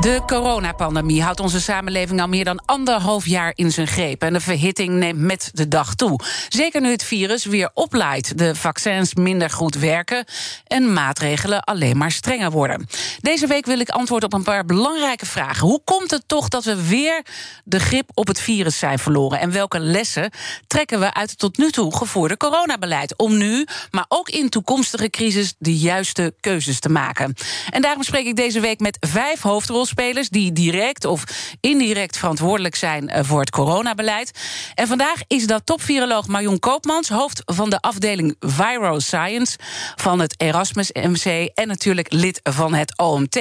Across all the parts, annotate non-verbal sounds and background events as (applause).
De coronapandemie houdt onze samenleving al meer dan anderhalf jaar in zijn greep. En de verhitting neemt met de dag toe. Zeker nu het virus weer oplaait, de vaccins minder goed werken en maatregelen alleen maar strenger worden. Deze week wil ik antwoord op een paar belangrijke vragen. Hoe komt het toch dat we weer de grip op het virus zijn verloren? En welke lessen trekken we uit het tot nu toe gevoerde coronabeleid? Om nu, maar ook in toekomstige crisis, de juiste keuzes te maken. En daarom spreek ik deze week met vijf hoofdrolspelers die direct of indirect verantwoordelijk zijn eh, voor het coronabeleid. En vandaag is dat topviroloog Marion Koopmans, hoofd van de afdeling Viral Science van het Erasmus MC en natuurlijk lid van het OMT.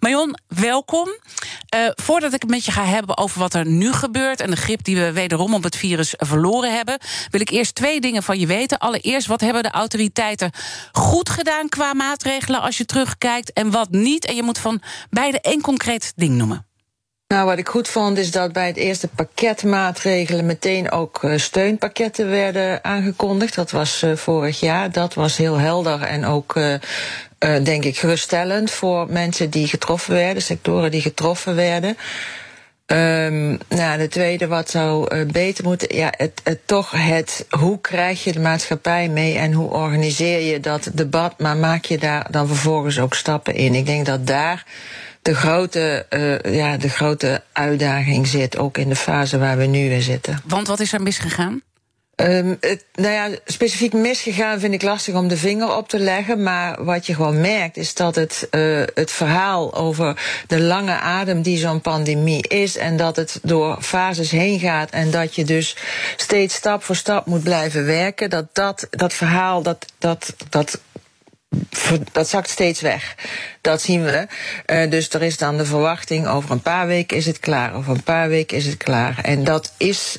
Marion, welkom. Uh, voordat ik het met je ga hebben over wat er nu gebeurt en de grip die we wederom op het virus verloren hebben, wil ik eerst twee dingen van je weten. Allereerst, wat hebben de autoriteiten goed gedaan qua maatregelen als je terugkijkt en wat niet? En je moet van beide één concreet ding noemen. Nou, wat ik goed vond is dat bij het eerste pakket maatregelen meteen ook eh, steunpakketten werden aangekondigd. Dat was uh, vorig jaar. Dat was heel helder en ook, uh, denk ik, geruststellend voor mensen die getroffen werden, sectoren die getroffen werden. Um, nou, de tweede, wat zou beter moeten. Ja, het, het, toch het. Hoe krijg je de maatschappij mee en hoe organiseer je dat debat, maar maak je daar dan vervolgens ook stappen in? Ik denk dat daar de grote, uh, ja, de grote uitdaging zit, ook in de fase waar we nu in zitten. Want wat is er misgegaan? Um, het, nou ja, specifiek misgegaan vind ik lastig om de vinger op te leggen. Maar wat je gewoon merkt is dat het, uh, het verhaal over de lange adem die zo'n pandemie is. En dat het door fases heen gaat. En dat je dus steeds stap voor stap moet blijven werken. Dat dat, dat verhaal, dat, dat, dat dat zakt steeds weg. Dat zien we. Uh, dus er is dan de verwachting, over een paar weken is het klaar. Over een paar weken is het klaar. En dat is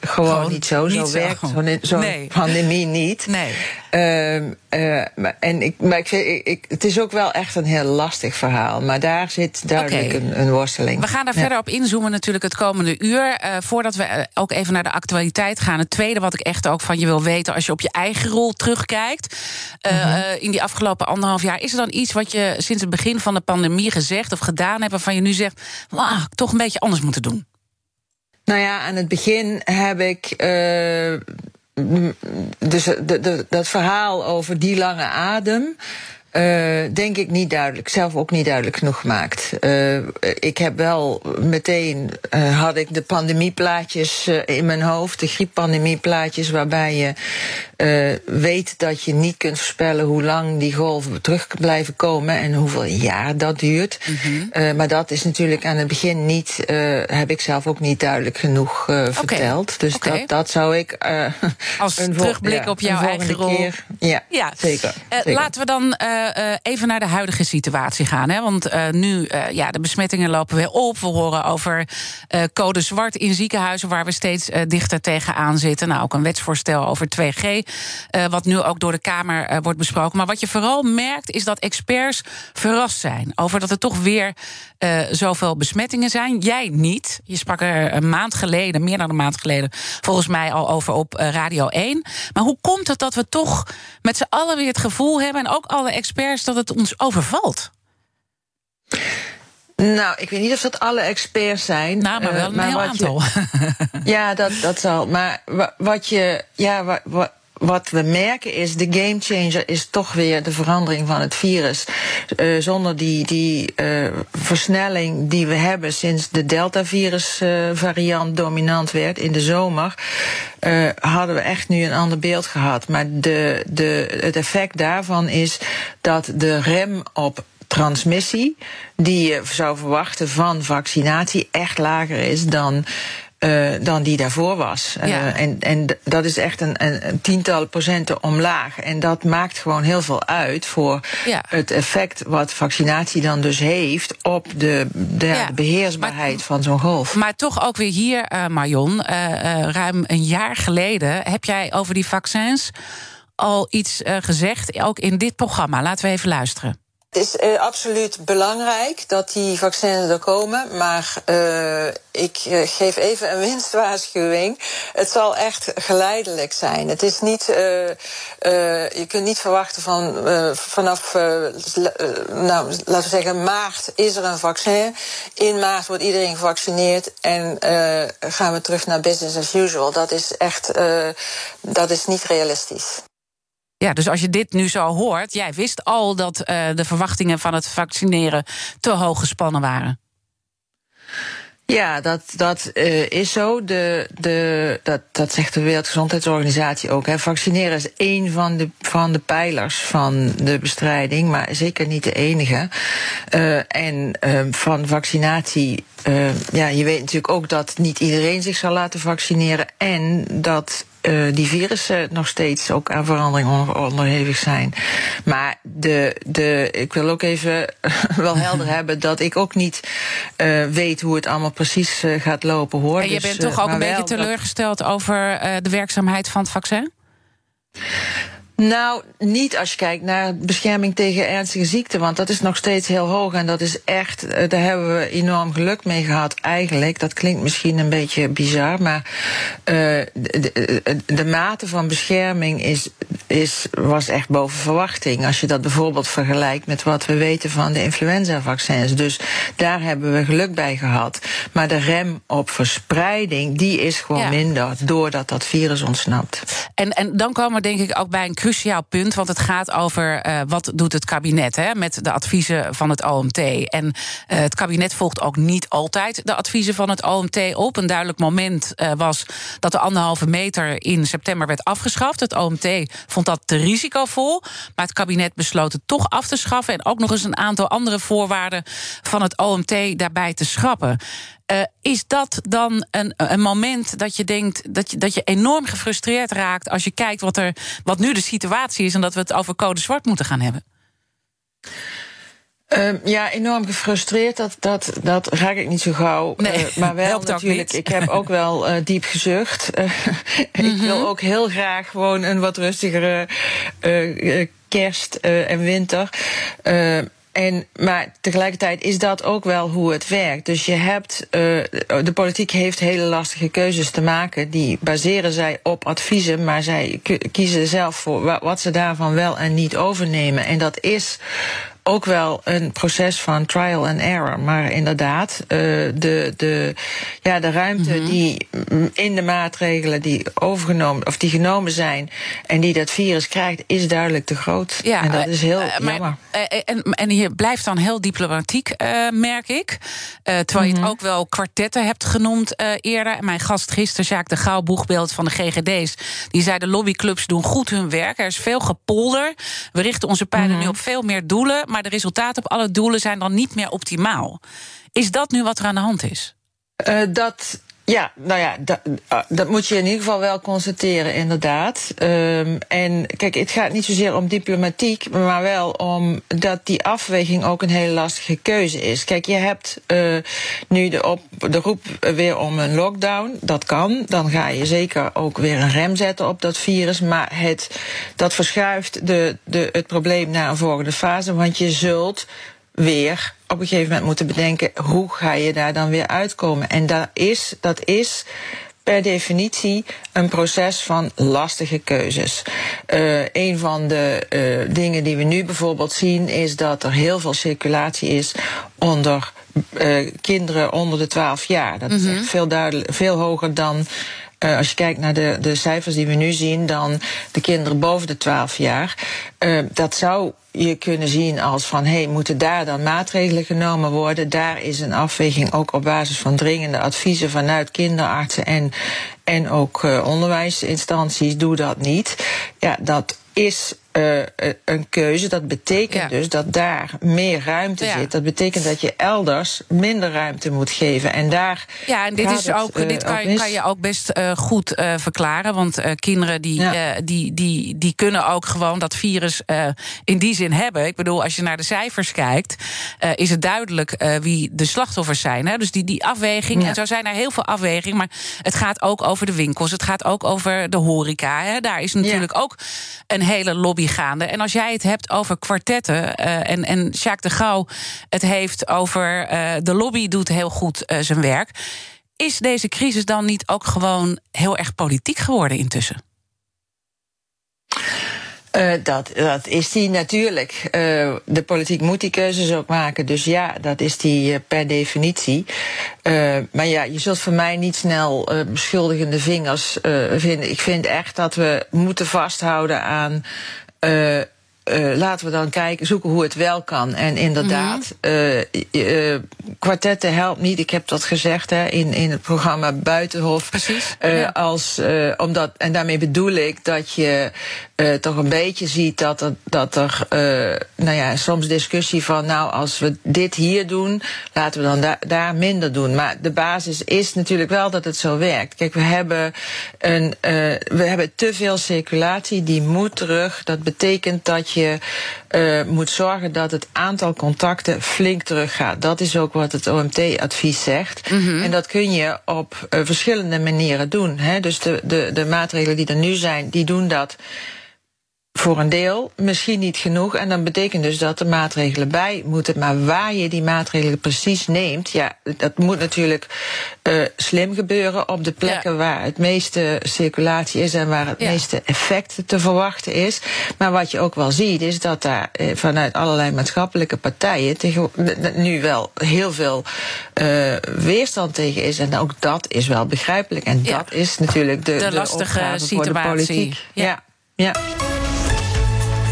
gewoon, gewoon niet zo. Niet zo, werkt zo'n zo nee. pandemie niet. Nee. Uh, uh, en ik, maar ik, vind, ik, het is ook wel echt een heel lastig verhaal. Maar daar zit duidelijk okay. een, een, worsteling. We gaan daar ja. verder op inzoomen natuurlijk het komende uur. Uh, voordat we ook even naar de actualiteit gaan. Het tweede wat ik echt ook van je wil weten... als je op je eigen rol terugkijkt... -huh. Mhm. in die afgelopen anderhalf jaar... is er dan iets wat je sinds het begin van de pandemie gezegd of gedaan hebt... waarvan je nu zegt, wow, toch een beetje anders moeten doen? Nou ja, aan het begin heb ik. Uh, dus de, de, dat verhaal over die lange adem. Uh, denk ik niet duidelijk, zelf ook niet duidelijk genoeg gemaakt. Ik heb wel meteen, had ik de pandemieplaatjes in mijn hoofd, de grieppandemieplaatjes, waarbij je weet dat je niet kunt voorspellen hoe lang die golven terug blijven komen en hoeveel jaar dat duurt. Mm -hmm. maar dat is natuurlijk aan het begin niet, heb ik zelf ook niet duidelijk genoeg okay. verteld. Dus okay. dat, dat zou ik. (laughs) Als een terugblik ja, op jouw eigen rol. Keer, ja, ja. Zeker, zeker. Laten we dan even naar de huidige situatie gaan. Hè? Want nu, ja, de besmettingen lopen weer op. We horen over code zwart in ziekenhuizen... waar we steeds dichter tegenaan zitten. Nou, ook een wetsvoorstel over 2G... wat nu ook door de Kamer wordt besproken. Maar wat je vooral merkt, is dat experts verrast zijn... over dat er toch weer zoveel besmettingen zijn. Jij niet. Je sprak er een maand geleden, meer dan een maand geleden... volgens mij al over op Radio 1. Maar hoe komt het dat we toch met z'n allen weer het gevoel hebben... en ook alle experts dat het ons overvalt? Nou, ik weet niet of dat alle experts zijn. Nou, maar wel een uh, maar heel aantal. Je, (laughs) ja, dat, dat zal. Maar wat je. Ja, wat, wat, we merken is, de gamechanger is toch weer de verandering van het virus. Uh, zonder die, die uh, versnelling die we hebben sinds de Delta-virus uh, variant dominant werd in de zomer, hadden we echt nu een ander beeld gehad. Maar de, de, het effect daarvan is dat de rem op transmissie, die je zou verwachten van vaccinatie, echt lager is dan uh, dan die daarvoor was. Ja. Uh, en, en dat is echt een, een, een, tiental procenten omlaag. En dat maakt gewoon heel veel uit voor ja. het effect wat vaccinatie dan dus heeft op de, de, ja. de beheersbaarheid maar, van zo'n golf. Maar toch ook weer hier, uh, Marion, ruim een jaar geleden heb jij over die vaccins al iets gezegd, ook in dit programma. Laten we even luisteren. Het is uh, absoluut belangrijk dat die vaccins er komen, maar uh, ik uh, geef even een (laughs) winstwaarschuwing. Het zal echt geleidelijk zijn. Het is niet, je kunt niet verwachten van vanaf, nou, laten we zeggen, maart is er een vaccin. In maart wordt iedereen gevaccineerd en gaan we terug naar business as usual. Dat is echt, dat is niet realistisch. Ja, dus als je dit nu zo hoort, jij wist al dat uh, de verwachtingen van het vaccineren te hoog gespannen waren. Ja, dat, dat uh, is zo. De, de, dat, dat zegt de Wereldgezondheidsorganisatie ook. Hè. Vaccineren is één van de, van de pijlers van de bestrijding, maar zeker niet de enige. Uh, en uh, van vaccinatie. ja, je weet natuurlijk ook dat niet iedereen zich zal laten vaccineren. En dat uh, die virussen nog steeds ook aan verandering onderhevig zijn. Maar de, de, ik wil ook even (laughs) wel helder (laughs) hebben dat ik ook niet uh, weet hoe het allemaal precies uh, gaat lopen hoor. En je dus, bent toch ook een beetje teleurgesteld over de werkzaamheid van het vaccin? Nou, niet als je kijkt naar bescherming tegen ernstige ziekten, want dat is nog steeds heel hoog en dat is echt, eh, daar hebben we enorm geluk mee gehad eigenlijk. Dat klinkt misschien een beetje bizar, maar uh, de, de, de, mate van bescherming is, is, was echt boven verwachting. Als je dat bijvoorbeeld vergelijkt met wat we weten van de influenza-vaccins. Dus daar hebben we geluk bij gehad. Maar de rem op verspreiding, die is gewoon minder doordat dat virus ontsnapt. En, en dan komen we denk ik ook bij een cruciaal punt, want het gaat over uh, wat doet het kabinet hè, met de adviezen van het OMT. En uh, het kabinet volgt ook niet altijd de adviezen van het OMT op. Een duidelijk moment uh, was dat de anderhalve meter in september werd afgeschaft. Het OMT vond dat te risicovol, maar het kabinet besloot het toch af te schaffen en ook nog eens een aantal andere voorwaarden van het OMT daarbij te schrappen. Uh, is dat dan een, een moment dat je denkt dat je, dat je enorm gefrustreerd raakt als je kijkt wat, er, wat nu de situatie is en dat we het over code zwart moeten gaan hebben? Uh, ja, enorm gefrustreerd. Dat, dat, dat raak ik niet zo gauw. Nee, uh, maar wel natuurlijk. Ik heb ook wel uh, diep gezucht. Mm -hmm. (laughs) Ik wil mhm. ook heel graag gewoon een wat rustigere kerst en winter. En, maar tegelijkertijd is dat ook wel hoe het werkt. Dus je hebt, uh, de politiek heeft hele lastige keuzes te maken. Die baseren zij op adviezen, maar zij kiezen zelf voor wat ze daarvan wel en niet overnemen. En dat is ook wel een proces van trial and error. Maar inderdaad, uh, de, de, ja, de ruimte mm -hmm. die in de maatregelen die overgenomen of die genomen zijn en die dat virus krijgt, is duidelijk te groot. Ja, en dat is heel uh, jammer. Uh, en, en je blijft dan heel diplomatiek, merk ik. terwijl mm -hmm. je het mhm. ook wel kwartetten hebt genoemd eerder. En mijn gast gisteren, Jaak de Gauw, boegbeeld van de GGD's, die zei de lobbyclubs doen goed hun werk. Er is veel gepolder. We richten onze pijlen mm -hmm. nu op veel meer doelen. Maar de resultaten op alle doelen zijn dan niet meer optimaal. Is dat nu wat er aan de hand is? Uh, dat ja, nou ja, dat, uh, dat moet je in ieder geval wel constateren, inderdaad. Um, en kijk, het gaat niet zozeer om diplomatiek, maar wel om dat die afweging ook een hele lastige keuze is. Kijk, je hebt uh, nu de, op, de roep weer om een lockdown. Dat kan. Dan ga je zeker ook weer een rem zetten op dat virus. Maar het, dat verschuift de, de, het probleem naar een volgende fase. Want je zult weer op een gegeven moment moeten bedenken hoe ga je daar dan weer uitkomen. En dat is, dat is per definitie een proces van lastige keuzes. Uh, een van de uh, dingen die we nu bijvoorbeeld zien is dat er heel veel circulatie is onder uh, kinderen onder de 12 jaar. Dat mm -hmm. is echt veel, veel hoger dan uh, als je kijkt naar de, de cijfers die we nu zien, dan de kinderen boven de 12 jaar. Uh, dat zou je kunnen zien als van hé, hey, moeten daar dan maatregelen genomen worden? Daar is een afweging ook op basis van dringende adviezen vanuit kinderartsen en, en ook uh, onderwijsinstanties. Doe dat niet. Ja, dat is uh, een keuze. Dat betekent ja. dus dat daar meer ruimte ja. zit. Dat betekent dat je elders minder ruimte moet geven. En daar. Ja, en dit, is het, ook, uh, dit kan, kan, je ook best uh, goed verklaren. Want kinderen die, ja. die, die, die kunnen ook gewoon dat virus in die zin hebben. Ik bedoel, als je naar de cijfers kijkt, is het duidelijk wie de slachtoffers zijn. Hè? Dus die, die afweging. En zo zijn er heel veel afwegingen. Maar het gaat ook over de winkels. Het gaat ook over de horeca. Hè? Daar is natuurlijk ook een hele lobby gaande. En als jij het hebt over kwartetten en, en Jacques de Gauw het heeft over de lobby doet heel goed zijn werk. Is deze crisis dan niet ook gewoon heel erg politiek geworden intussen? Dat, dat is die natuurlijk. De politiek moet die keuzes ook maken. Dus ja, dat is die per definitie. maar ja, je zult voor mij niet snel beschuldigende vingers vinden. Ik vind echt dat we moeten vasthouden aan 呃 uh, laten we dan kijken, zoeken hoe het wel kan. En inderdaad, mm uh, kwartetten helpt niet. Ik heb dat gezegd hè, in, in het programma Buitenhof. Precies. Ja. Als, omdat, en daarmee bedoel ik dat je toch een beetje ziet dat er, dat er nou ja, soms discussie van, nou, als we dit hier doen, laten we dan da daar minder doen. Maar de basis is natuurlijk wel dat het zo werkt. Kijk, we hebben, een, we hebben te veel circulatie, die moet terug. Dat betekent dat je je uh, moet zorgen dat het aantal contacten flink teruggaat. Dat is ook wat het OMT-advies zegt. Mm -hmm. En dat kun je op uh, verschillende manieren doen. Hè? Dus de, de, de maatregelen die er nu zijn, die doen dat voor een deel, misschien niet genoeg. En dan betekent dus dat er maatregelen bij moeten. Maar waar je die maatregelen precies neemt, ja, dat moet natuurlijk uh, slim gebeuren op de plekken ja. waar het meeste circulatie is en waar het ja. meeste effect te verwachten is. Maar wat je ook wel ziet, is dat daar eh, vanuit allerlei maatschappelijke partijen tegen, nu wel heel veel uh, weerstand tegen is. En ook dat is wel begrijpelijk. En ja. dat is natuurlijk de, de, de lastige situatie. Voor de politiek. ja. ja.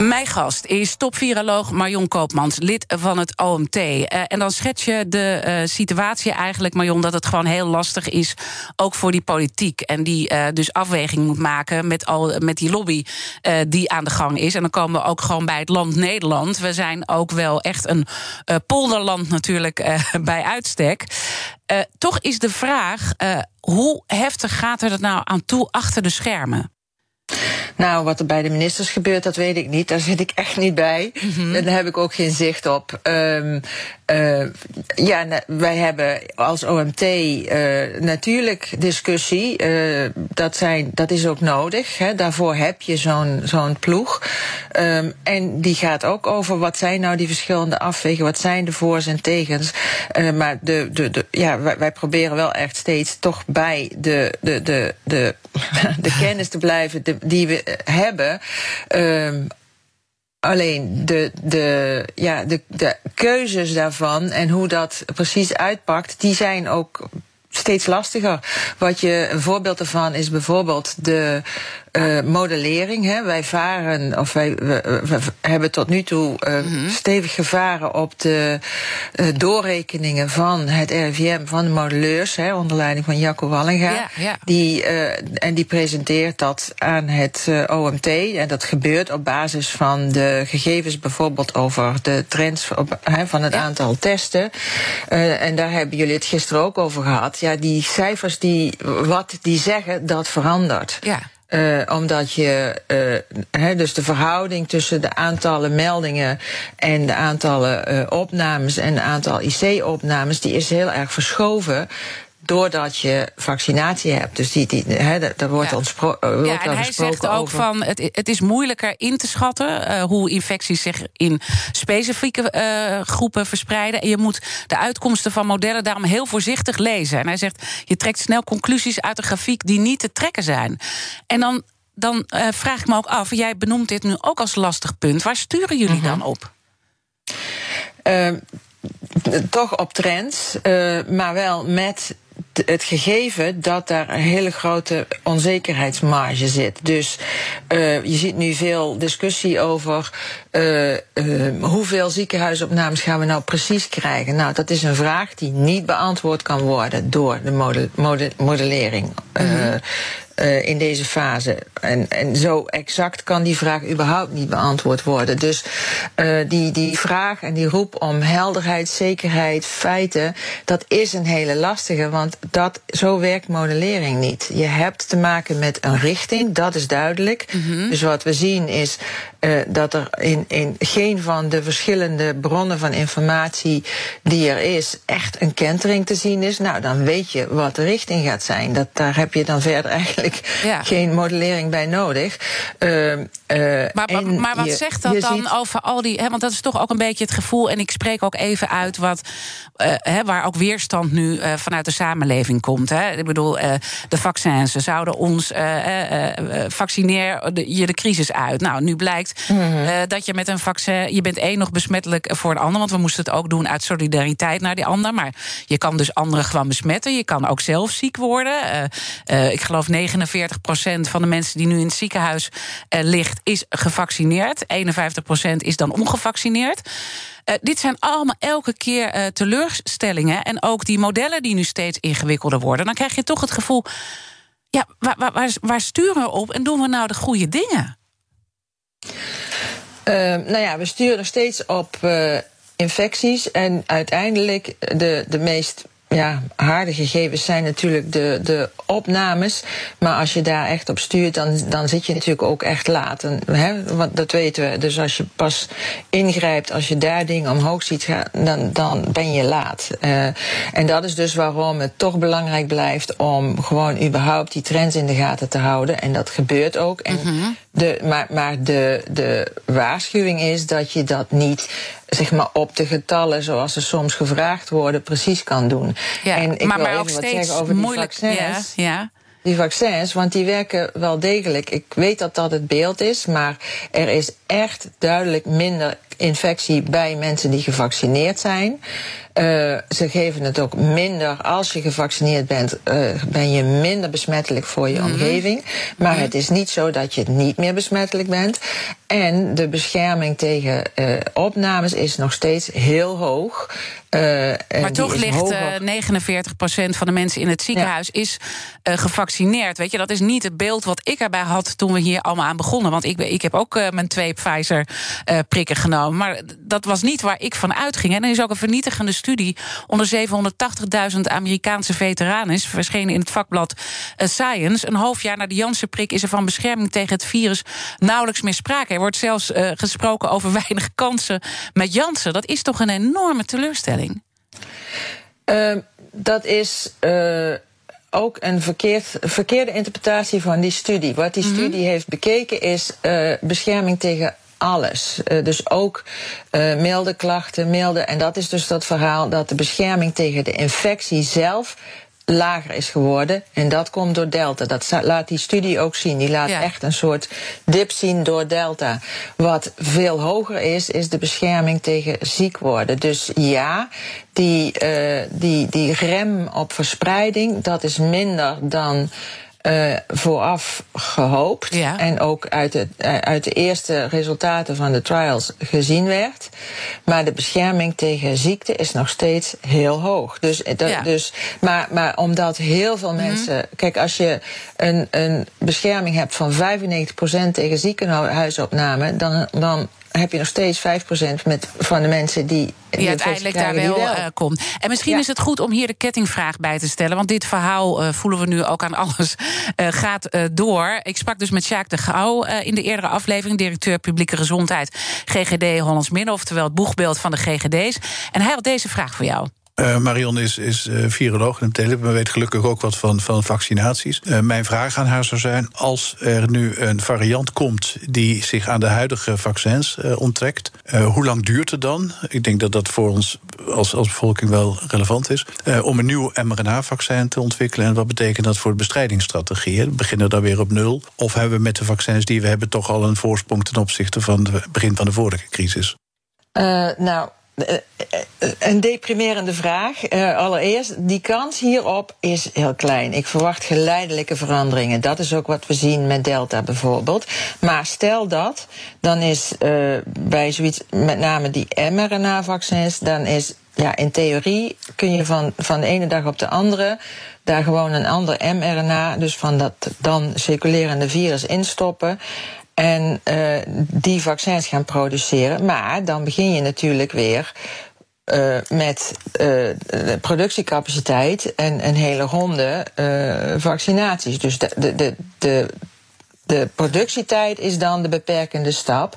Mijn gast is topviroloog Marion Koopmans, lid van het OMT. Uh, en dan schets je de uh, situatie eigenlijk, Marion, dat het gewoon heel lastig is, ook voor die politiek. En die uh, dus afweging moet maken met, al, met die lobby die aan de gang is. En dan komen we ook gewoon bij het land Nederland. We zijn ook wel echt een polderland natuurlijk (laughs) bij uitstek. toch is de vraag, hoe heftig gaat er dat nou aan toe achter de schermen? Nou, wat er bij de ministers gebeurt, dat weet ik niet. Daar zit ik echt niet bij. Mm -hmm. En daar heb ik ook geen zicht op. Um, uh, ja, wij hebben als OMT uh, natuurlijk discussie. Uh, dat, zijn, dat is ook nodig. Hè. Daarvoor heb je zo'n zo'n ploeg. Um, en die gaat ook over wat zijn nou die verschillende afwegen. Wat zijn de voor's en tegens. maar de, de, de, ja, wij, wij, proberen wel echt steeds toch bij de, de, de, de, (laughs) de kennis te blijven die we hebben. Um, Alleen de, de, ja, de, de keuzes daarvan en hoe dat precies uitpakt, die zijn ook steeds lastiger. Wat je een voorbeeld ervan is bijvoorbeeld de uh, modellering. Hè. Wij varen, of wij we, we hebben tot nu toe uh, mm -hmm. stevig gevaren op de uh, doorrekeningen van het RIVM, van de modelleurs, hè, onder leiding van Jacco Wallinga. Ja, ja. Die, en die presenteert dat aan het OMT. En dat gebeurt op basis van de gegevens bijvoorbeeld over de trends op, hè, van het ja. aantal testen. en daar hebben jullie het gisteren ook over gehad. Ja, die cijfers die wat die zeggen, dat verandert. Ja. Uh, omdat je, uh, he, dus de verhouding tussen de aantallen meldingen en de aantallen uh, opnames en de aantal IC-opnames, die is heel erg verschoven doordat je vaccinatie hebt. Dus die, die, he, daar wordt, ja. ontspro- wordt ja, en hij zegt ook over. van het, het is moeilijker in te schatten uh, hoe infecties zich in specifieke uh, groepen verspreiden. En je moet de uitkomsten van modellen daarom heel voorzichtig lezen. En hij zegt je trekt snel conclusies uit een grafiek die niet te trekken zijn. En dan, dan uh, vraag ik me ook af, jij benoemt dit nu ook als lastig punt. Waar sturen jullie Mhm. dan op? toch op trends, maar wel met het gegeven dat daar een hele grote onzekerheidsmarge zit. Dus uh, je ziet nu veel discussie over uh, uh, hoeveel ziekenhuisopnames gaan we nou precies krijgen. Nou, dat is een vraag die niet beantwoord kan worden door de model, model, modellering. Mm -hmm. Uh, in deze fase. En, en zo exact kan die vraag überhaupt niet beantwoord worden. Dus uh, die, die vraag en die roep om helderheid, zekerheid, feiten, dat is een hele lastige, want dat, zo werkt modellering niet. Je hebt te maken met een richting, dat is duidelijk. Mm -hmm. Dus wat we zien is uh, dat er in, in geen van de verschillende bronnen van informatie die er is, echt een kentering te zien is. Nou, dan weet je wat de richting gaat zijn. Dat, daar heb je dan verder eigenlijk ja. geen modellering bij nodig. Uh, uh, maar, maar, wat je, zegt dat dan ziet... over al die. Hè, want dat is toch ook een beetje het gevoel. En ik spreek ook even uit wat. Hè, waar ook weerstand nu vanuit de samenleving komt. Hè. Ik bedoel, de vaccins zouden ons. vaccineer je de crisis uit. Nou, nu blijkt mm -hmm. dat je met een vaccin. Je bent één nog besmettelijk voor de ander. Want we moesten het ook doen uit solidariteit naar die ander. Maar je kan dus anderen gewoon besmetten. Je kan ook zelf ziek worden. ik geloof 49 van de mensen die nu in het ziekenhuis ligt, is gevaccineerd. 51% is dan ongevaccineerd. Uh, dit zijn allemaal elke keer uh, teleurstellingen. En ook die modellen die nu steeds ingewikkelder worden. Dan krijg je toch het gevoel. Ja, waar, waar, waar sturen we op en doen we nou de goede dingen? Nou ja, we sturen steeds op infecties. En uiteindelijk de, de meest ja, harde gegevens zijn natuurlijk de, de opnames. Maar als je daar echt op stuurt, dan, dan zit je natuurlijk ook echt laat. En, hè, want dat weten we. Dus als je pas ingrijpt, als je daar dingen omhoog ziet gaan, dan, dan ben je laat. Uh, en dat is dus waarom het toch belangrijk blijft om gewoon überhaupt die trends in de gaten te houden. En dat gebeurt ook. En mm -hmm. de, maar maar de, de waarschuwing is dat je dat niet zeg maar op de getallen zoals ze soms gevraagd worden precies kan doen. Ja, en ik maar, wil maar even wat zeggen over die vaccins. Ja, ja. Die vaccins, want die werken wel degelijk. Ik weet dat dat het beeld is, maar er is echt duidelijk minder infectie bij mensen die gevaccineerd zijn. Uh, ze geven het ook minder. Als je gevaccineerd bent, uh, ben je minder besmettelijk voor je mm -hmm. omgeving. Maar mm -hmm. het is niet zo dat je niet meer besmettelijk bent. En de bescherming tegen uh, opnames is nog steeds heel hoog. maar toch ligt 49% van de mensen in het ziekenhuis ja. is gevaccineerd. Weet je, dat is niet het beeld wat ik erbij had toen we hier allemaal aan begonnen. Want ik, ik heb ook mijn twee Pfizer-prikken genomen. Maar dat was niet waar ik van uitging. En er is ook een vernietigende studie onder 780.000 Amerikaanse veteranen verschenen in het vakblad Science. Een half jaar na de Janssen-prik is er van bescherming tegen het virus nauwelijks meer sprake. Er wordt zelfs uh, gesproken over (laughs) weinig kansen met Janssen. Dat is toch een enorme teleurstelling? Uh, dat is. Uh ook een verkeerd, verkeerde interpretatie van die studie. Wat die studie mm -hmm. heeft bekeken is uh, bescherming tegen alles. Uh, dus ook uh, milde klachten, milde. En dat is dus dat verhaal dat de bescherming tegen de infectie zelf lager is geworden. En dat komt door Delta. Dat laat die studie ook zien. Die laat ja. echt een soort dip zien door Delta. Wat veel hoger is, is de bescherming tegen ziek worden. Dus ja, die, uh, die, die rem op verspreiding, dat is minder dan uh, vooraf gehoopt. Ja. En ook uit de, uh, uit de eerste resultaten van de trials gezien werd. Maar de bescherming tegen ziekte is nog steeds heel hoog. Dus, dat, ja. dus, maar, maar omdat heel veel mm-hmm. mensen. Kijk, als je een, een bescherming hebt van 95% tegen ziekenhuisopname, dan, dan heb je nog steeds 5% met, van de mensen die. Die uiteindelijk daar wel, wel. Uh, komt. En misschien ja. is het goed om hier de kettingvraag bij te stellen. Want dit verhaal, uh, voelen we nu ook aan alles, uh, gaat door. Ik sprak dus met Sjaak de Gouw in de eerdere aflevering, directeur publieke gezondheid GGD Hollands Midden, oftewel het boegbeeld van de GGD's. En hij had deze vraag voor jou. Uh, Marion is, is uh, viroloog het tele, maar weet gelukkig ook wat van, van vaccinaties. Uh, mijn vraag aan haar zou zijn: als er nu een variant komt die zich aan de huidige vaccins onttrekt, hoe lang duurt het dan? Ik denk dat dat voor ons als, als bevolking wel relevant is. om een nieuw mRNA-vaccin te ontwikkelen. En wat betekent dat voor de bestrijdingsstrategie? We beginnen dan weer op nul. Of hebben we met de vaccins die we hebben toch al een voorsprong ten opzichte van het begin van de vorige crisis? nou een deprimerende vraag. Allereerst, die kans hierop is heel klein. Ik verwacht geleidelijke veranderingen. Dat is ook wat we zien met Delta bijvoorbeeld. Maar stel dat, dan is bij zoiets, met name die mRNA-vaccins, dan is ja, in theorie kun je van, van de ene dag op de andere daar gewoon een ander mRNA, dus van dat dan circulerende virus instoppen. En uh, die vaccins gaan produceren. Maar dan begin je natuurlijk weer uh, met uh, productiecapaciteit en een hele ronde vaccinaties. Dus de, de, de, de productietijd is dan de beperkende stap.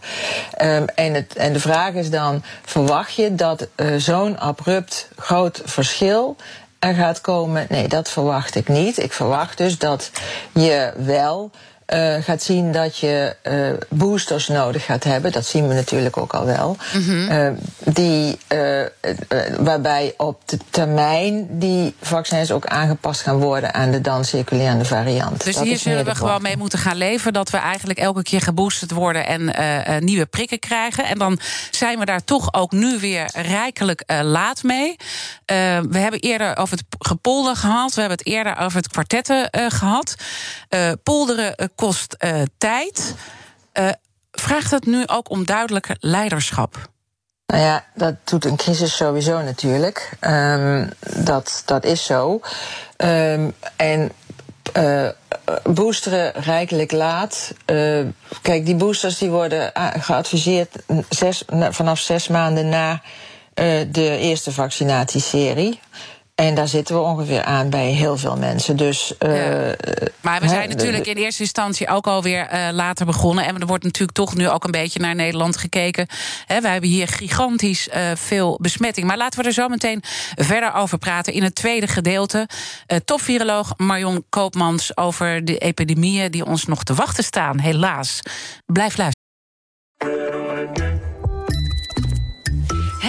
Um, en, het, en de vraag is dan: verwacht je dat zo'n abrupt groot verschil er gaat komen? Nee, dat verwacht ik niet. Ik verwacht dus dat je wel uh, gaat zien dat je uh, boosters nodig gaat hebben. Dat zien we natuurlijk ook al wel. Mm -hmm. uh, die, waarbij op de termijn die vaccins ook aangepast gaan worden aan de dan circulerende variant. Dus dat hier zullen we gewoon mee moeten gaan leven. Dat we eigenlijk elke keer geboosterd worden en nieuwe prikken krijgen. En dan zijn we daar toch ook nu weer rijkelijk laat mee. we hebben eerder over het gepolder gehad. We hebben het eerder over het kwartetten gehad. Polderen kost uh, tijd. Vraagt het nu ook om duidelijke leiderschap? Nou ja, dat doet een crisis sowieso natuurlijk. Um, dat, dat is zo. Um, en uh, boosteren rijkelijk laat. Kijk, die boosters die worden geadviseerd vanaf zes maanden na de eerste vaccinatieserie. En daar zitten we ongeveer aan bij heel veel mensen. Dus, uh, ja. Maar we zijn natuurlijk in eerste instantie ook alweer uh, later begonnen. En er wordt natuurlijk toch nu ook een beetje naar Nederland gekeken. He, we hebben hier gigantisch uh, veel besmetting. Maar laten we er zo meteen verder over praten. In het tweede gedeelte. Topviroloog Marion Koopmans over de epidemieën die ons nog te wachten staan. Helaas. Blijf luisteren.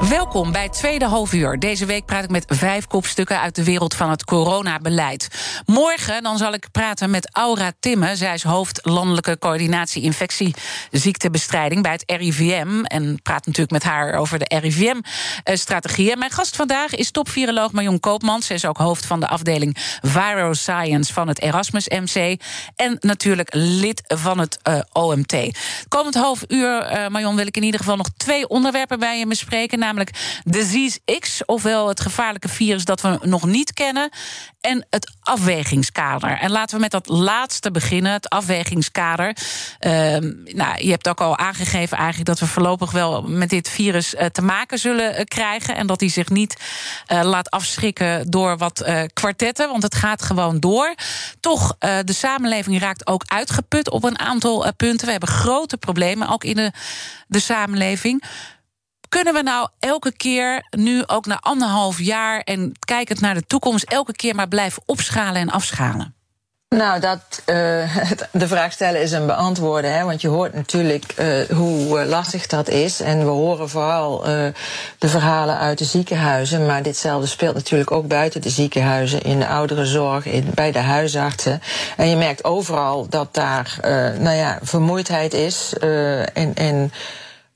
Welkom bij het tweede halfuur. Deze week praat ik met vijf kopstukken uit de wereld van het coronabeleid. Morgen dan zal ik praten met Aura Timme. Zij is hoofd landelijke coördinatie infectieziektebestrijding bij het RIVM. En praat natuurlijk met haar over de RIVM-strategieën. Mijn gast vandaag is topviroloog Marion Koopmans. Zij is ook hoofd van de afdeling Viroscience van het Erasmus MC. En natuurlijk lid van het uh, OMT. Komend half uur, uh, Marion, wil ik in ieder geval nog twee onderwerpen bij je bespreken namelijk Disease X, ofwel het gevaarlijke virus dat we nog niet kennen, en het afwegingskader. En laten we met dat laatste beginnen, het afwegingskader. Uh, nou, je hebt ook al aangegeven eigenlijk dat we voorlopig wel met dit virus uh, te maken zullen uh, krijgen. En dat hij zich niet uh, laat afschrikken door wat kwartetten, want het gaat gewoon door. Toch, de samenleving raakt ook uitgeput op een aantal punten. We hebben grote problemen ook in de, de samenleving. Kunnen we nou elke keer, nu ook na anderhalf jaar en kijkend naar de toekomst, elke keer maar blijven opschalen en afschalen? Nou, dat, (laughs) uh, de vraag stellen is een beantwoorden. Hè? Want je hoort natuurlijk uh, hoe lastig dat is. En we horen vooral de verhalen uit de ziekenhuizen. Maar ditzelfde speelt natuurlijk ook buiten de ziekenhuizen. In de ouderenzorg, in, bij de huisartsen. En je merkt overal dat daar nou ja, vermoeidheid is. en, en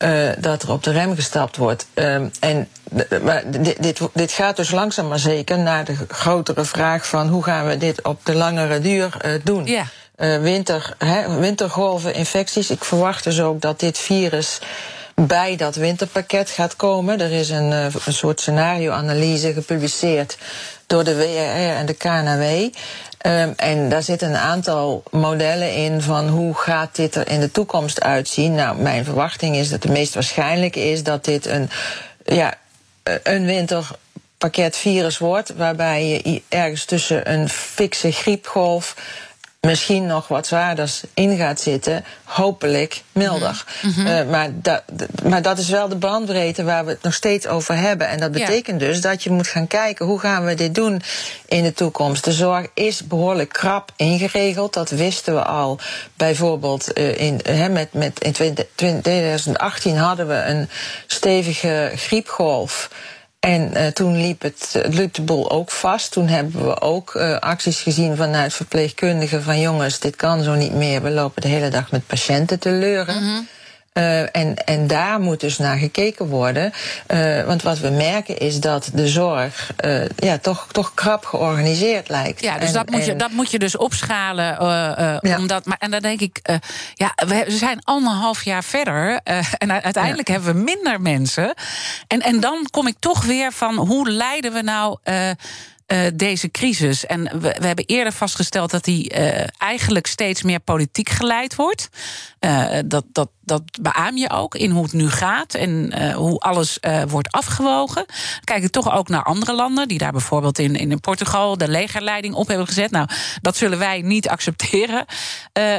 uh, dat er op de rem gestapt wordt. Um, en maar dit, dit, dit, gaat dus langzaam maar zeker naar de grotere vraag van hoe gaan we dit op de langere duur uh, doen. Ja. Uh, winter, he, wintergolven, infecties. Ik verwacht dus ook dat dit virus bij dat winterpakket gaat komen. Er is een, een soort scenario-analyse gepubliceerd door de WRR en de KNW. Um, en daar zitten een aantal modellen in van hoe gaat dit er in de toekomst uitzien. Nou, mijn verwachting is dat het meest waarschijnlijk is dat dit een, ja, een winterpakket virus wordt, waarbij je ergens tussen een fikse griepgolf misschien nog wat zwaarder in gaat zitten, hopelijk milder. Mhm. Mhm. Eh, maar, dat, maar dat is wel de bandbreedte waar we het nog steeds over hebben. En dat betekent dus dat je moet gaan kijken hoe gaan we dit doen in de toekomst. De zorg is behoorlijk krap ingeregeld. Dat wisten we al. Bijvoorbeeld uh, in, met, met, in 2018 hadden we een stevige griepgolf. En uh, toen liep het, liep de boel ook vast. Toen hebben we ook uh, acties gezien vanuit verpleegkundigen van jongens, dit kan zo niet meer. We lopen de hele dag met patiënten te leuren. -hmm. Uh, en, en daar moet dus naar gekeken worden. Uh, want wat we merken is dat de zorg uh, ja, toch, toch krap georganiseerd lijkt. Ja, dus en, dat, moet je, dat moet je dus opschalen. Ja. Omdat, maar, en dan denk ik, ja, we zijn anderhalf jaar verder. en uiteindelijk ja. hebben we minder mensen. En, en dan kom ik toch weer van hoe leiden we nou uh, deze crisis. En we, we, hebben eerder vastgesteld dat die uh, eigenlijk steeds meer politiek geleid wordt. Uh, dat, dat, dat beaam je ook in hoe het nu gaat en hoe alles wordt afgewogen. Kijk ik toch ook naar andere landen, die daar bijvoorbeeld in, in Portugal de legerleiding op hebben gezet. Nou, dat zullen wij niet accepteren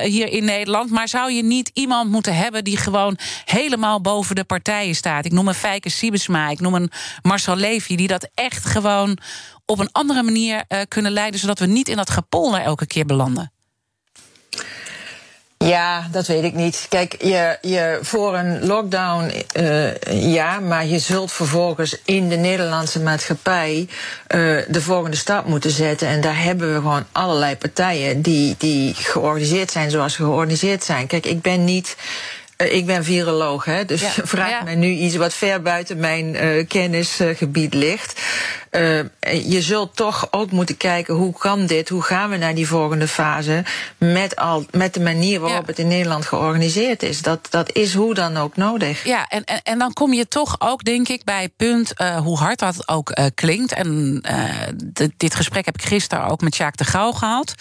hier in Nederland. Maar zou je niet iemand moeten hebben die gewoon helemaal boven de partijen staat? Ik noem een Fijke Siebesma, ik noem een Marcel Levy, die dat echt gewoon op een andere manier kunnen leiden, zodat we niet in dat gepolder elke keer belanden? Ja, dat weet ik niet. Kijk, je, je voor een lockdown, uh, ja, maar je zult vervolgens in de Nederlandse maatschappij uh, de volgende stap moeten zetten. En daar hebben we gewoon allerlei partijen die, die georganiseerd zijn zoals ze georganiseerd zijn. Kijk, ik ben niet ik ben viroloog, hè, dus ja. (laughs) vraag ja. mij nu iets wat ver buiten mijn uh, kennisgebied ligt. Uh, je zult toch ook moeten kijken hoe kan dit, hoe gaan we naar die volgende fase met, al, met de manier waarop ja. het in Nederland georganiseerd is. Dat, dat is hoe dan ook nodig. Ja, en, en, en dan kom je toch ook, denk ik, bij het punt uh, hoe hard dat ook uh, klinkt. En dit gesprek heb ik gisteren ook met Sjaak de Gauw gehad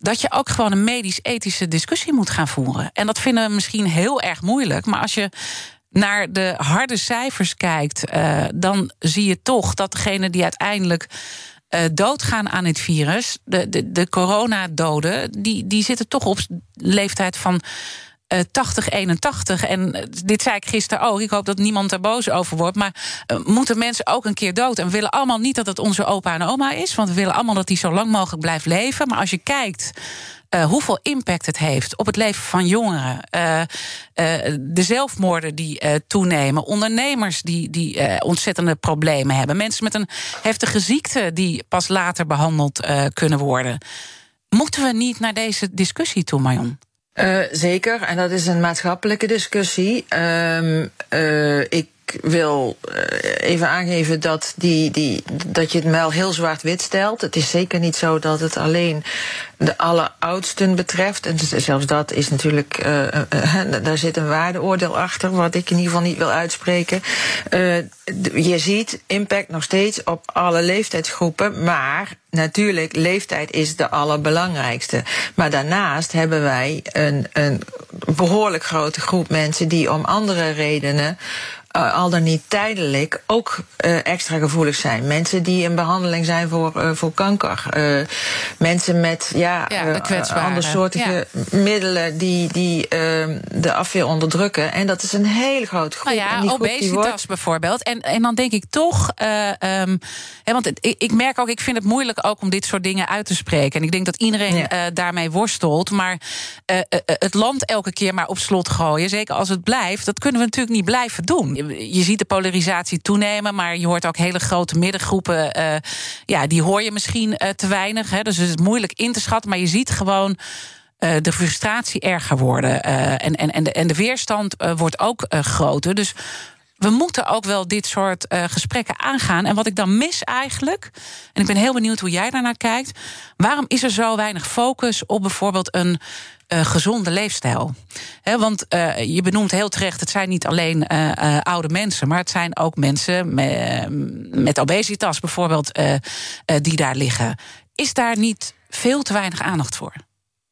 dat je ook gewoon een medisch-ethische discussie moet gaan voeren. En dat vinden we misschien heel erg moeilijk. Maar als je naar de harde cijfers kijkt, uh, dan zie je toch dat degene die uiteindelijk uh, doodgaan aan het virus, de, de, de coronadoden, die, die zitten toch op leeftijd van 80, eh, 81. En eh, dit zei ik gisteren ook. Ik hoop dat niemand er boos over wordt. Maar uh, moeten mensen ook een keer dood? En we willen allemaal niet dat het onze opa en oma is. Want we willen allemaal dat die zo lang mogelijk blijft leven. Maar als je kijkt. Uh, hoeveel impact het heeft op het leven van jongeren. Uh, uh, de zelfmoorden die toenemen. Ondernemers die, die ontzettende problemen hebben. Mensen met een heftige ziekte die pas later behandeld kunnen worden. Moeten we niet naar deze discussie toe, Marion? Uh, zeker, en dat is een maatschappelijke discussie. Um, uh, ik wil uh, even aangeven dat, die, die, dat je het wel heel zwart-wit stelt. Het is zeker niet zo dat het alleen de alleroudsten betreft. En zelfs dat is natuurlijk, uh, uh, daar zit een waardeoordeel achter, wat ik in ieder geval niet wil uitspreken. Je ziet impact nog steeds op alle leeftijdsgroepen, maar natuurlijk, leeftijd is de allerbelangrijkste. Maar daarnaast hebben wij een, een behoorlijk grote groep mensen die om andere redenen uh, al dan niet tijdelijk ook uh, extra gevoelig zijn. Mensen die in behandeling zijn voor, uh, voor kanker. mensen met ja, ja andersoortige ja. middelen die, die de afweer onderdrukken. En dat is een hele grote groep. Nou ja, en die obesitas wordt... bijvoorbeeld. En, en dan denk ik toch, um, hè, want het, ik merk ook, ik vind het moeilijk ook om dit soort dingen uit te spreken. En ik denk dat iedereen ja. daarmee worstelt. Maar het land elke keer maar op slot gooien, zeker als het blijft, dat kunnen we natuurlijk niet blijven doen je ziet de polarisatie toenemen, maar je hoort ook hele grote middengroepen. Uh, ja, die hoor je misschien uh, te weinig. Hè, dus het is moeilijk in te schatten. Maar je ziet gewoon. Uh, de frustratie erger worden. en, en, en, de, en de weerstand wordt ook groter. Dus we moeten ook wel dit soort gesprekken aangaan. En wat ik dan mis eigenlijk, en ik ben heel benieuwd hoe jij daarnaar kijkt. Waarom is er zo weinig focus op bijvoorbeeld een gezonde leefstijl. want je benoemt heel terecht, het zijn niet alleen oude mensen, maar het zijn ook mensen met obesitas bijvoorbeeld, die daar liggen. Is daar niet veel te weinig aandacht voor?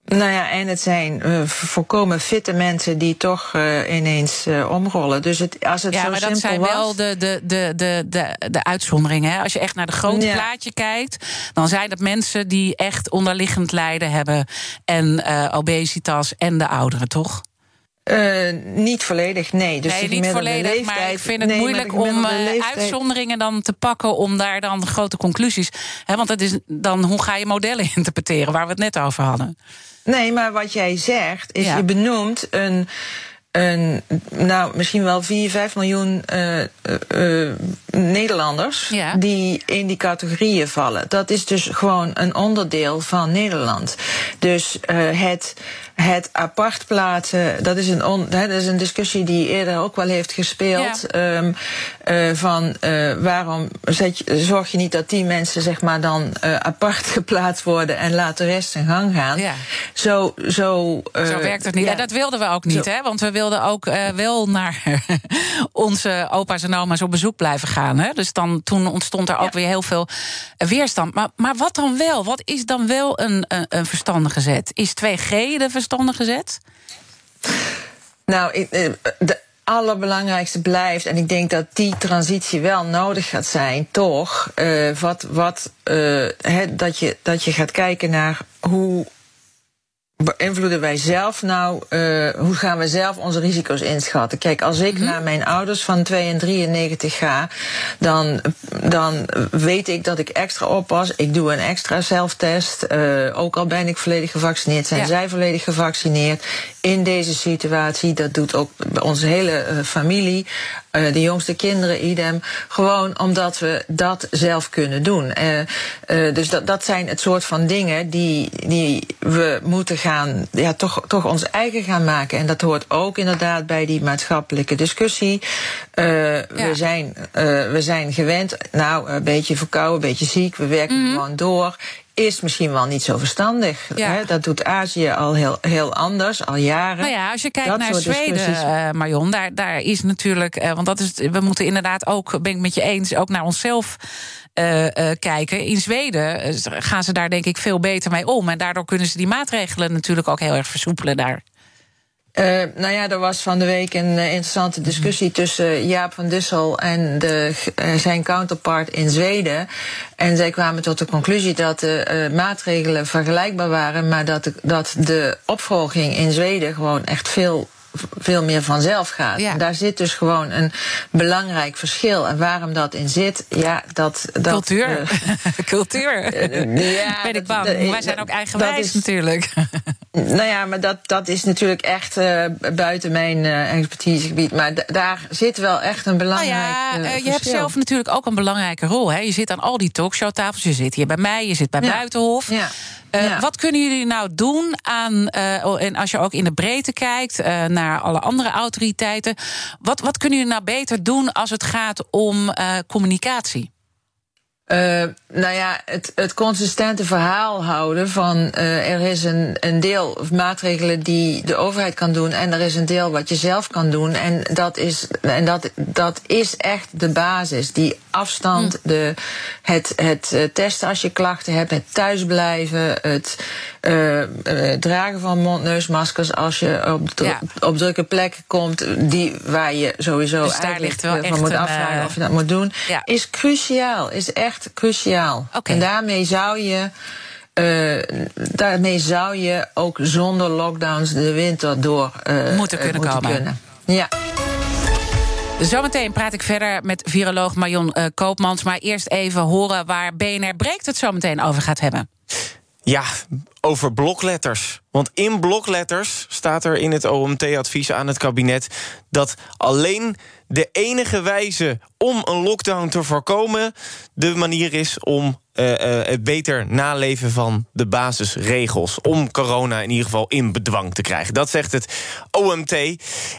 Nou ja, en het zijn uh, volkomen fitte mensen die toch uh, ineens uh, omrollen. Dus het, als het ja, zo maar dat zijn was... wel de, de, de, de, de, de uitzonderingen. Hè? Als je echt naar de grote ja. plaatje kijkt, dan zijn het mensen die echt onderliggend lijden hebben. En obesitas en de ouderen, toch? Uh, niet volledig, nee. Dus nee, niet volledig, leeftijd, maar ik vind het nee, moeilijk om uh, uitzonderingen dan te pakken... om daar dan grote conclusies... Hè, want het is dan, hoe ga je modellen (laughs) interpreteren... waar we het net over hadden? Nee, maar wat jij zegt, is ja. je benoemt een een, nou, misschien wel 4, 5 miljoen uh, uh, Nederlanders ja. die in die categorieën vallen. Dat is dus gewoon een onderdeel van Nederland. Dus het, het apart plaatsen, dat is, een on, dat is een discussie die eerder ook wel heeft gespeeld. Ja. Um, van waarom zet je, zorg je niet dat die mensen zeg maar dan apart (laughs) geplaatst worden en laat de rest in gang gaan. Ja. Zo, zo, zo werkt het niet. Ja. En dat wilden we ook niet, zo. hè? Want we wilden ook wel naar (laughs) onze opa's en oma's op bezoek blijven gaan. Hè? Dus dan, toen ontstond er ook weer heel veel weerstand. Maar, maar wat dan wel? Wat is dan wel een, een, een verstandige zet? Is 2G de verstandige zet? Nou, de allerbelangrijkste blijft, en ik denk dat die transitie wel nodig gaat zijn, toch, uh, wat, wat, uh, dat, je, dat je gaat kijken naar hoe beïnvloeden wij zelf nou, uh, hoe gaan we zelf onze risico's inschatten? Kijk, als ik mm -hmm. naar mijn ouders van 2 en 93 ga, dan, dan weet ik dat ik extra oppas. Ik doe een extra zelftest. Uh, ook al ben ik volledig gevaccineerd, zijn ja. zij volledig gevaccineerd. In deze situatie, dat doet ook onze hele uh, familie. Uh, de jongste kinderen, idem. Gewoon omdat we dat zelf kunnen doen. Uh, uh, dus dat, dat zijn het soort van dingen die, die we moeten gaan, ja, toch, toch ons eigen gaan maken. En dat hoort ook inderdaad bij die maatschappelijke discussie. Ja. we, zijn, we zijn gewend, nou, een beetje verkouden, een beetje ziek, we werken mm -hmm. gewoon door is misschien wel niet zo verstandig. Ja. Hè? Dat doet Azië al heel, heel anders, al jaren. Nou ja, als je kijkt dat naar Zweden, uh, Marion, daar, daar is natuurlijk... Uh, want dat is, we moeten inderdaad ook, ben ik met je eens... ook naar onszelf uh, kijken. In Zweden gaan ze daar denk ik veel beter mee om. En daardoor kunnen ze die maatregelen natuurlijk ook heel erg versoepelen daar. Uh, nou ja, er was van de week een uh, interessante discussie tussen Jaap van Dissel en de, uh, zijn counterpart in Zweden. En zij kwamen tot de conclusie dat de maatregelen vergelijkbaar waren, maar dat dat de opvolging in Zweden gewoon echt veel veel meer vanzelf gaat. Ja. Daar zit dus gewoon een belangrijk verschil. En waarom dat in zit, ja, dat... dat Cultuur. Uh, (laughs) Cultuur. Uh, (laughs) ja, (laughs) ben ik bang. Dat, Wij zijn ook eigenwijs is, natuurlijk. Nou ja, maar dat, dat is natuurlijk echt uh, buiten mijn expertisegebied. Maar daar zit wel echt een belangrijk nou ja, Je hebt zelf natuurlijk ook een belangrijke rol. Hè? Je zit aan al die talkshowtafels. Je zit hier bij mij, je zit bij ja. Buitenhof. Ja. Uh, ja. Wat kunnen jullie nou doen aan, uh, en als je ook in de breedte kijkt uh, naar alle andere autoriteiten, wat, wat kunnen jullie nou beter doen als het gaat om communicatie? Uh, nou ja, het, het consistente verhaal houden van uh, er is een, een deel maatregelen die de overheid kan doen en er is een deel wat je zelf kan doen. En dat is, en dat, dat is echt de basis. Die afstand, hm. de, het, het testen als je klachten hebt, het thuisblijven, het uh, dragen van mondneusmaskers als je op, ja. op drukke plekken komt, die waar je sowieso dus eigenlijk van moet afvragen of je dat moet doen, ja. is cruciaal. Is echt cruciaal. Okay. En daarmee zou je. Uh, daarmee zou je ook zonder lockdowns de winter door uh, moeten kunnen moeten komen. Kunnen. Ja. Zometeen praat ik verder met viroloog Marion Koopmans. Maar eerst even horen waar BNR Breekt het zometeen over gaat hebben. Ja, over blokletters. Want in blokletters staat er in het OMT-advies aan het kabinet dat alleen de enige wijze om een lockdown te voorkomen de manier is om uh, uh, het beter naleven van de basisregels. Om corona in ieder geval in bedwang te krijgen. Dat zegt het OMT.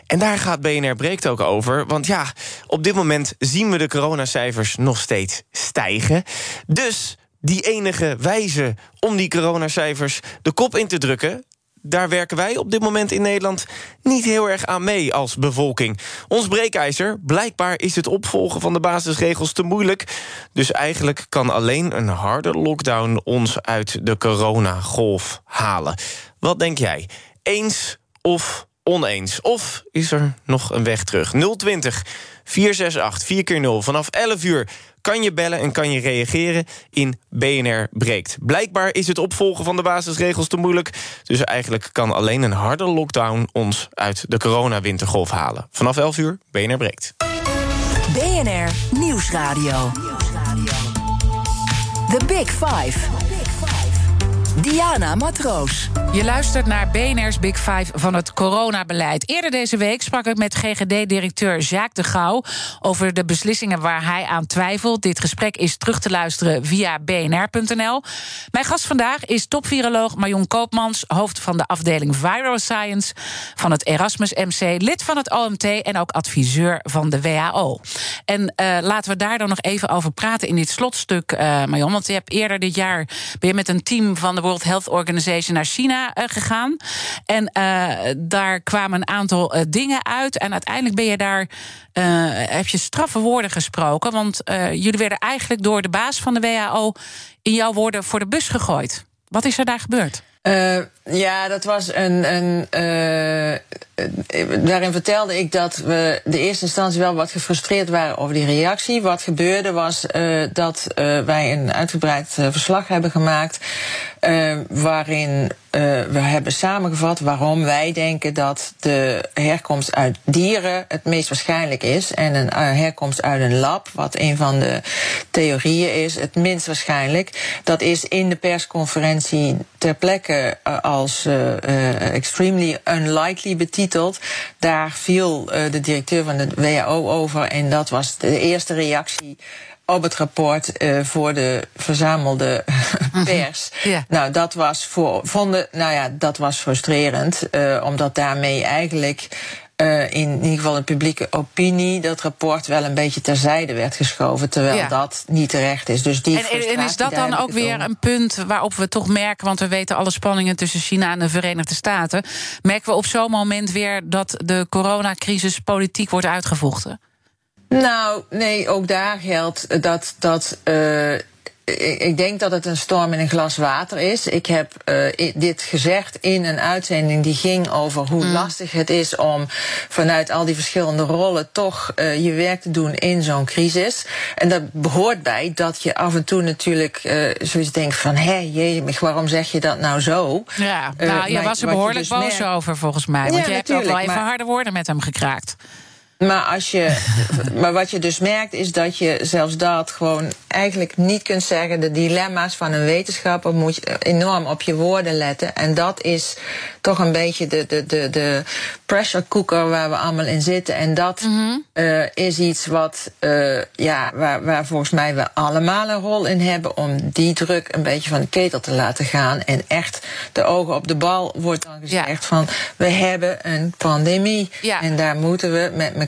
En daar gaat BNR Breekt ook over. Want ja, op dit moment zien we de coronacijfers nog steeds stijgen. Dus die enige wijze om die coronacijfers de kop in te drukken daar werken wij op dit moment in Nederland niet heel erg aan mee als bevolking. Ons breekijzer, blijkbaar is het opvolgen van de basisregels te moeilijk. Dus eigenlijk kan alleen een harde lockdown ons uit de coronagolf halen. Wat denk jij? Eens of oneens? Of is er nog een weg terug? 020 468 4 keer 0 vanaf 11 uur kan je bellen en kan je reageren in BNR Breekt. Blijkbaar is het opvolgen van de basisregels te moeilijk... dus eigenlijk kan alleen een harde lockdown ons uit de coronawintergolf halen. Vanaf 11 uur, BNR Breekt. BNR Nieuwsradio. The Big Five. Diana Matroos. Je luistert naar BNR's Big Five van het coronabeleid. Eerder deze week sprak ik met GGD-directeur Jacques de Gouw... over de beslissingen waar hij aan twijfelt. Dit gesprek is terug te luisteren via bnr.nl. Mijn gast vandaag is topviroloog Marion Koopmans... hoofd van de afdeling Viral Science van het Erasmus MC... lid van het OMT en ook adviseur van de WHO. En uh, laten we daar dan nog even over praten in dit slotstuk, uh, Marion. Want je hebt eerder dit jaar je met een team van de World Health Organization naar China uh, gegaan. En uh, daar kwamen een aantal uh, dingen uit. En uiteindelijk ben je daar. heb je straffe woorden gesproken. Want jullie werden eigenlijk door de baas van de WHO. in jouw woorden voor de bus gegooid. Wat is er daar gebeurd? Ja, dat was een. een daarin vertelde ik dat we de eerste instantie wel wat gefrustreerd waren over die reactie. Wat gebeurde was uh, dat wij een uitgebreid verslag hebben gemaakt. waarin we hebben samengevat waarom wij denken dat de herkomst uit dieren het meest waarschijnlijk is. En een herkomst uit een lab, wat een van de theorieën is, het minst waarschijnlijk. Dat is in de persconferentie ter plekke als extremely unlikely betiteld. Daar viel uh, de directeur van de WHO over en dat was de eerste reactie op het rapport uh, voor de verzamelde (laughs) pers. Ja. Nou, dat was voor vonden, nou ja, dat was frustrerend, uh, omdat daarmee eigenlijk uh, in, in ieder geval de publieke opinie dat rapport wel een beetje terzijde werd geschoven, terwijl Ja. dat niet terecht is. Dus die En, en is dat dan ook weer een punt waarop we toch merken, want we weten alle spanningen tussen China en de Verenigde Staten, merken we op zo'n moment weer dat de coronacrisis politiek wordt uitgevochten? Nou, nee, ook daar geldt dat. dat uh, ik, ik denk dat het een storm in een glas water is. Ik heb uh, dit gezegd in een uitzending die ging over hoe mm. lastig het is om vanuit al die verschillende rollen toch uh, je werk te doen in zo'n crisis. En dat behoort bij dat je af en toe natuurlijk uh, zoiets denkt van hé, jee, waarom zeg je dat nou zo? Ja, nou, je maar was er behoorlijk dus boos merkt- over volgens mij. Want Ja, je hebt ook wel even maar- harde woorden met hem gekraakt. Maar, als je, (laughs) maar wat je dus merkt is dat je zelfs dat gewoon eigenlijk niet kunt zeggen. De dilemma's van een wetenschapper moet je enorm op je woorden letten. En dat is toch een beetje de, de, de, de pressure cooker waar we allemaal in zitten. En dat Mhm. uh, is iets wat, uh, ja, waar, waar volgens mij we allemaal een rol in hebben om die druk een beetje van de ketel te laten gaan. En echt de ogen op de bal wordt dan gezegd Ja. van we hebben een pandemie. Ja. En daar moeten we met elkaar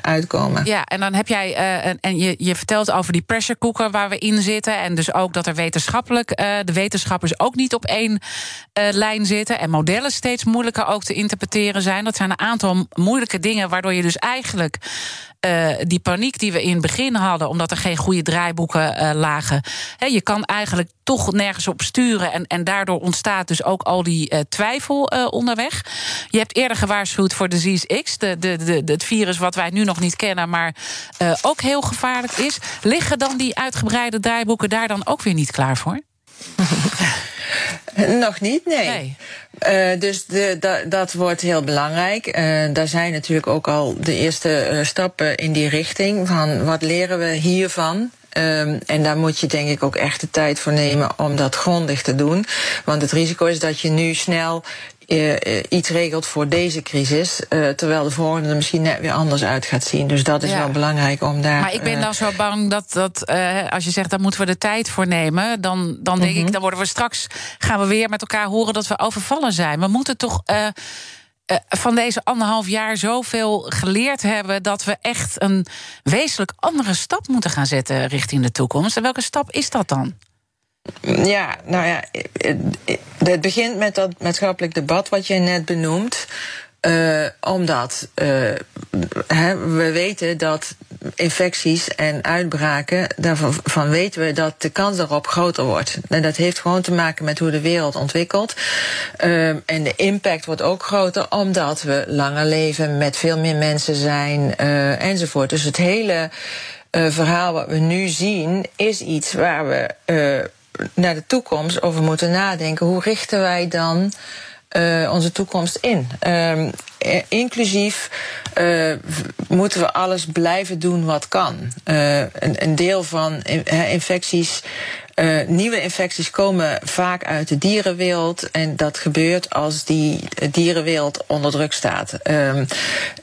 uitkomen. Ja, en dan heb jij, uh, en, je, je vertelt over die pressure cooker waar we in zitten. En dus ook dat er wetenschappelijk, uh, de wetenschappers ook niet op één uh, lijn zitten. En modellen steeds moeilijker ook te interpreteren zijn. Dat zijn een aantal moeilijke dingen waardoor je dus eigenlijk. Uh, die paniek die we in het begin hadden, omdat er geen goede draaiboeken uh, lagen. Je kan eigenlijk toch nergens op sturen. En, en daardoor ontstaat dus ook al die uh, twijfel onderweg. Je hebt eerder gewaarschuwd voor Disease X, de, de, de, de, het virus wat wij nu nog niet kennen, maar ook heel gevaarlijk is. Liggen dan die uitgebreide draaiboeken daar dan ook weer niet klaar voor? (laughs) Nog niet, nee. nee. Uh, dus de, da, dat wordt heel belangrijk. Uh, daar zijn natuurlijk ook al de eerste uh, stappen in die richting. Van wat leren we hiervan? Um, en daar moet je denk ik ook echt de tijd voor nemen om dat grondig te doen. Want het risico is dat je nu snel uh, iets regelt voor deze crisis, uh, terwijl de volgende er misschien net weer anders uit gaat zien. Dus dat is Ja. wel belangrijk om daar. Maar ik ben dan zo bang dat, dat als je zegt, daar moeten we de tijd voor nemen, dan, dan denk Mhm. ik, dan worden we straks, gaan we weer met elkaar horen dat we overvallen zijn. We moeten toch. Uh, van deze anderhalf jaar zoveel geleerd hebben dat we echt een wezenlijk andere stap moeten gaan zetten richting de toekomst. En welke stap is dat dan? Ja, nou ja, het begint met dat maatschappelijk debat wat je net benoemt. Uh, omdat uh, we weten dat infecties en uitbraken, daarvan weten we dat de kans daarop groter wordt. En dat heeft gewoon te maken met hoe de wereld ontwikkelt. Uh, en de impact wordt ook groter omdat we langer leven, met veel meer mensen zijn enzovoort. Dus het hele verhaal wat we nu zien is iets waar we naar de toekomst over moeten nadenken. Hoe richten wij dan uh, onze toekomst in? Uh, inclusief uh, moeten we alles blijven doen wat kan. Een, een, deel van infecties uh, nieuwe infecties komen vaak uit de dierenwereld. En dat gebeurt als die dierenwereld onder druk staat. Um,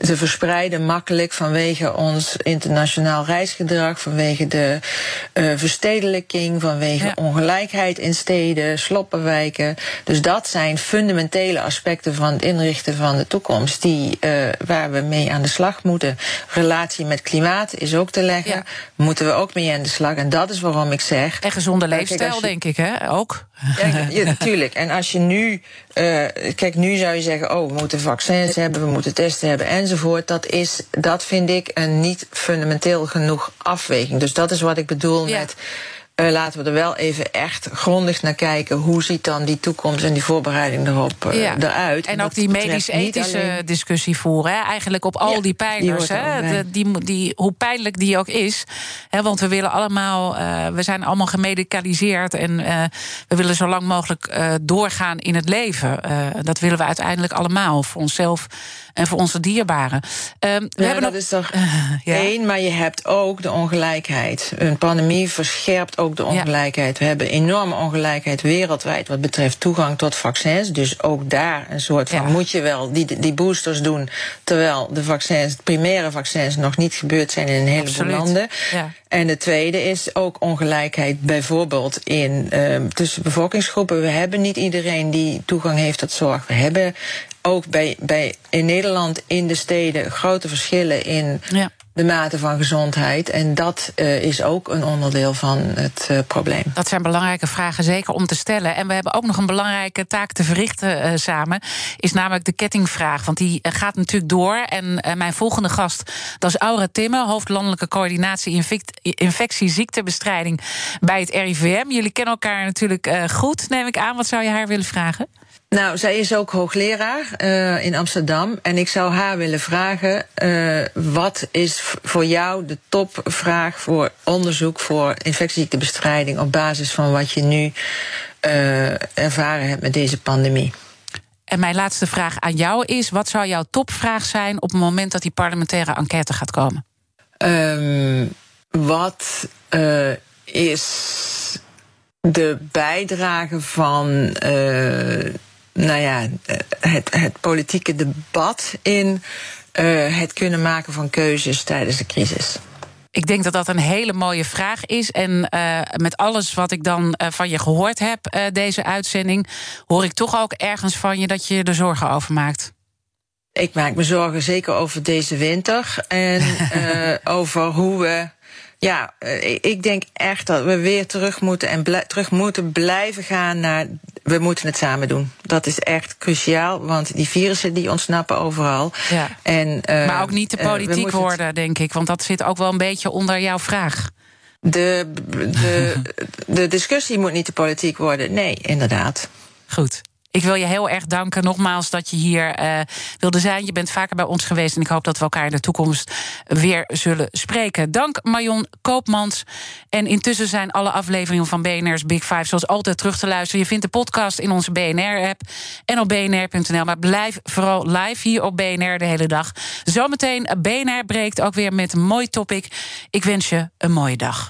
ze verspreiden makkelijk vanwege ons internationaal reisgedrag, vanwege de uh, verstedelijking, vanwege ja. ongelijkheid in steden, sloppenwijken. Dus dat zijn fundamentele aspecten van het inrichten van de toekomst, die, uh, waar we mee aan de slag moeten. Relatie met klimaat is ook te leggen. Ja. Moeten we ook mee aan de slag. En dat is waarom ik zeg. En gezonde leefstijl, je, denk ik, hè? Ook. Ja, ja, (laughs) natuurlijk. En als je nu. Uh, kijk, nu zou je zeggen: oh, we moeten vaccins hebben, we moeten testen hebben enzovoort. Dat, is, dat vind ik een niet fundamenteel genoeg afweging. Dus dat is wat ik bedoel ja. met. Uh, laten we er wel even echt grondig naar kijken. Hoe ziet dan die toekomst en die voorbereiding erop uh, ja. eruit? En, en ook die medisch-ethische alleen... discussie voeren. Hè? Eigenlijk op al ja, die pijlers. Hè? Die, die, hoe pijnlijk die ook is. Hè? Want we willen allemaal. Uh, we zijn allemaal gemedicaliseerd. En we willen zo lang mogelijk doorgaan in het leven. dat willen we uiteindelijk allemaal. Voor onszelf en voor onze dierbaren. Um, we hebben dat nog... is toch (laughs) ja. één, maar je hebt ook de ongelijkheid. Een pandemie verscherpt ook de ongelijkheid. We hebben enorme ongelijkheid wereldwijd wat betreft toegang tot vaccins. Dus ook daar een soort van moet je wel die, die boosters doen. Terwijl de vaccins, de primaire vaccins nog niet gebeurd zijn in een heleboel Absoluut. landen. En de tweede is ook ongelijkheid bijvoorbeeld in, um, tussen bevolkingsgroepen. We hebben niet iedereen die toegang heeft tot zorg. We hebben ook bij, bij in Nederland in de steden grote verschillen in ja. De mate van gezondheid. En dat uh, is ook een onderdeel van het uh, probleem. Dat zijn belangrijke vragen, zeker om te stellen. En we hebben ook nog een belangrijke taak te verrichten uh, samen. Is namelijk de kettingvraag. Want die gaat natuurlijk door. En mijn volgende gast, dat is Aura Timme, hoofdlandelijke coördinatie infect, infectieziektebestrijding bij het RIVM. Jullie kennen elkaar natuurlijk goed, neem ik aan. Wat zou je haar willen vragen? Nou, zij is ook hoogleraar uh, in Amsterdam. En ik zou haar willen vragen: uh, wat is voor jou de topvraag voor onderzoek voor infectieziektebestrijding op basis van wat je nu uh, ervaren hebt met deze pandemie? En mijn laatste vraag aan jou is: wat zou jouw topvraag zijn op het moment dat die parlementaire enquête gaat komen? Um, wat is de bijdrage van nou ja, het, het politieke debat in uh, het kunnen maken van keuzes tijdens de crisis. Ik denk dat dat een hele mooie vraag is. En uh, met alles wat ik dan uh, van je gehoord heb, uh, deze uitzending, hoor ik toch ook ergens van je dat je er zorgen over maakt. Ik maak me zorgen zeker over deze winter en (laughs) over hoe we ja, ik denk echt dat we weer terug moeten en terug moeten blijven gaan naar. We moeten het samen doen. Dat is echt cruciaal, want die virussen die ontsnappen overal. Ja. En, uh, maar ook niet te politiek uh, worden, het... denk ik, want dat zit ook wel een beetje onder jouw vraag. De, de, de discussie moet niet te politiek worden. Nee, inderdaad. (laughs) Goed. Ik wil je heel erg danken nogmaals dat je hier uh, wilde zijn. Je bent vaker bij ons geweest en ik hoop dat we elkaar in de toekomst weer zullen spreken. Dank Marion Koopmans. En intussen zijn alle afleveringen van BNR's Big Five zoals altijd terug te luisteren. Je vindt de podcast in onze BNR-app en op bnr.nl. Maar blijf vooral live hier op BNR de hele dag. Zometeen BNR breekt ook weer met een mooi topic. Ik wens je een mooie dag.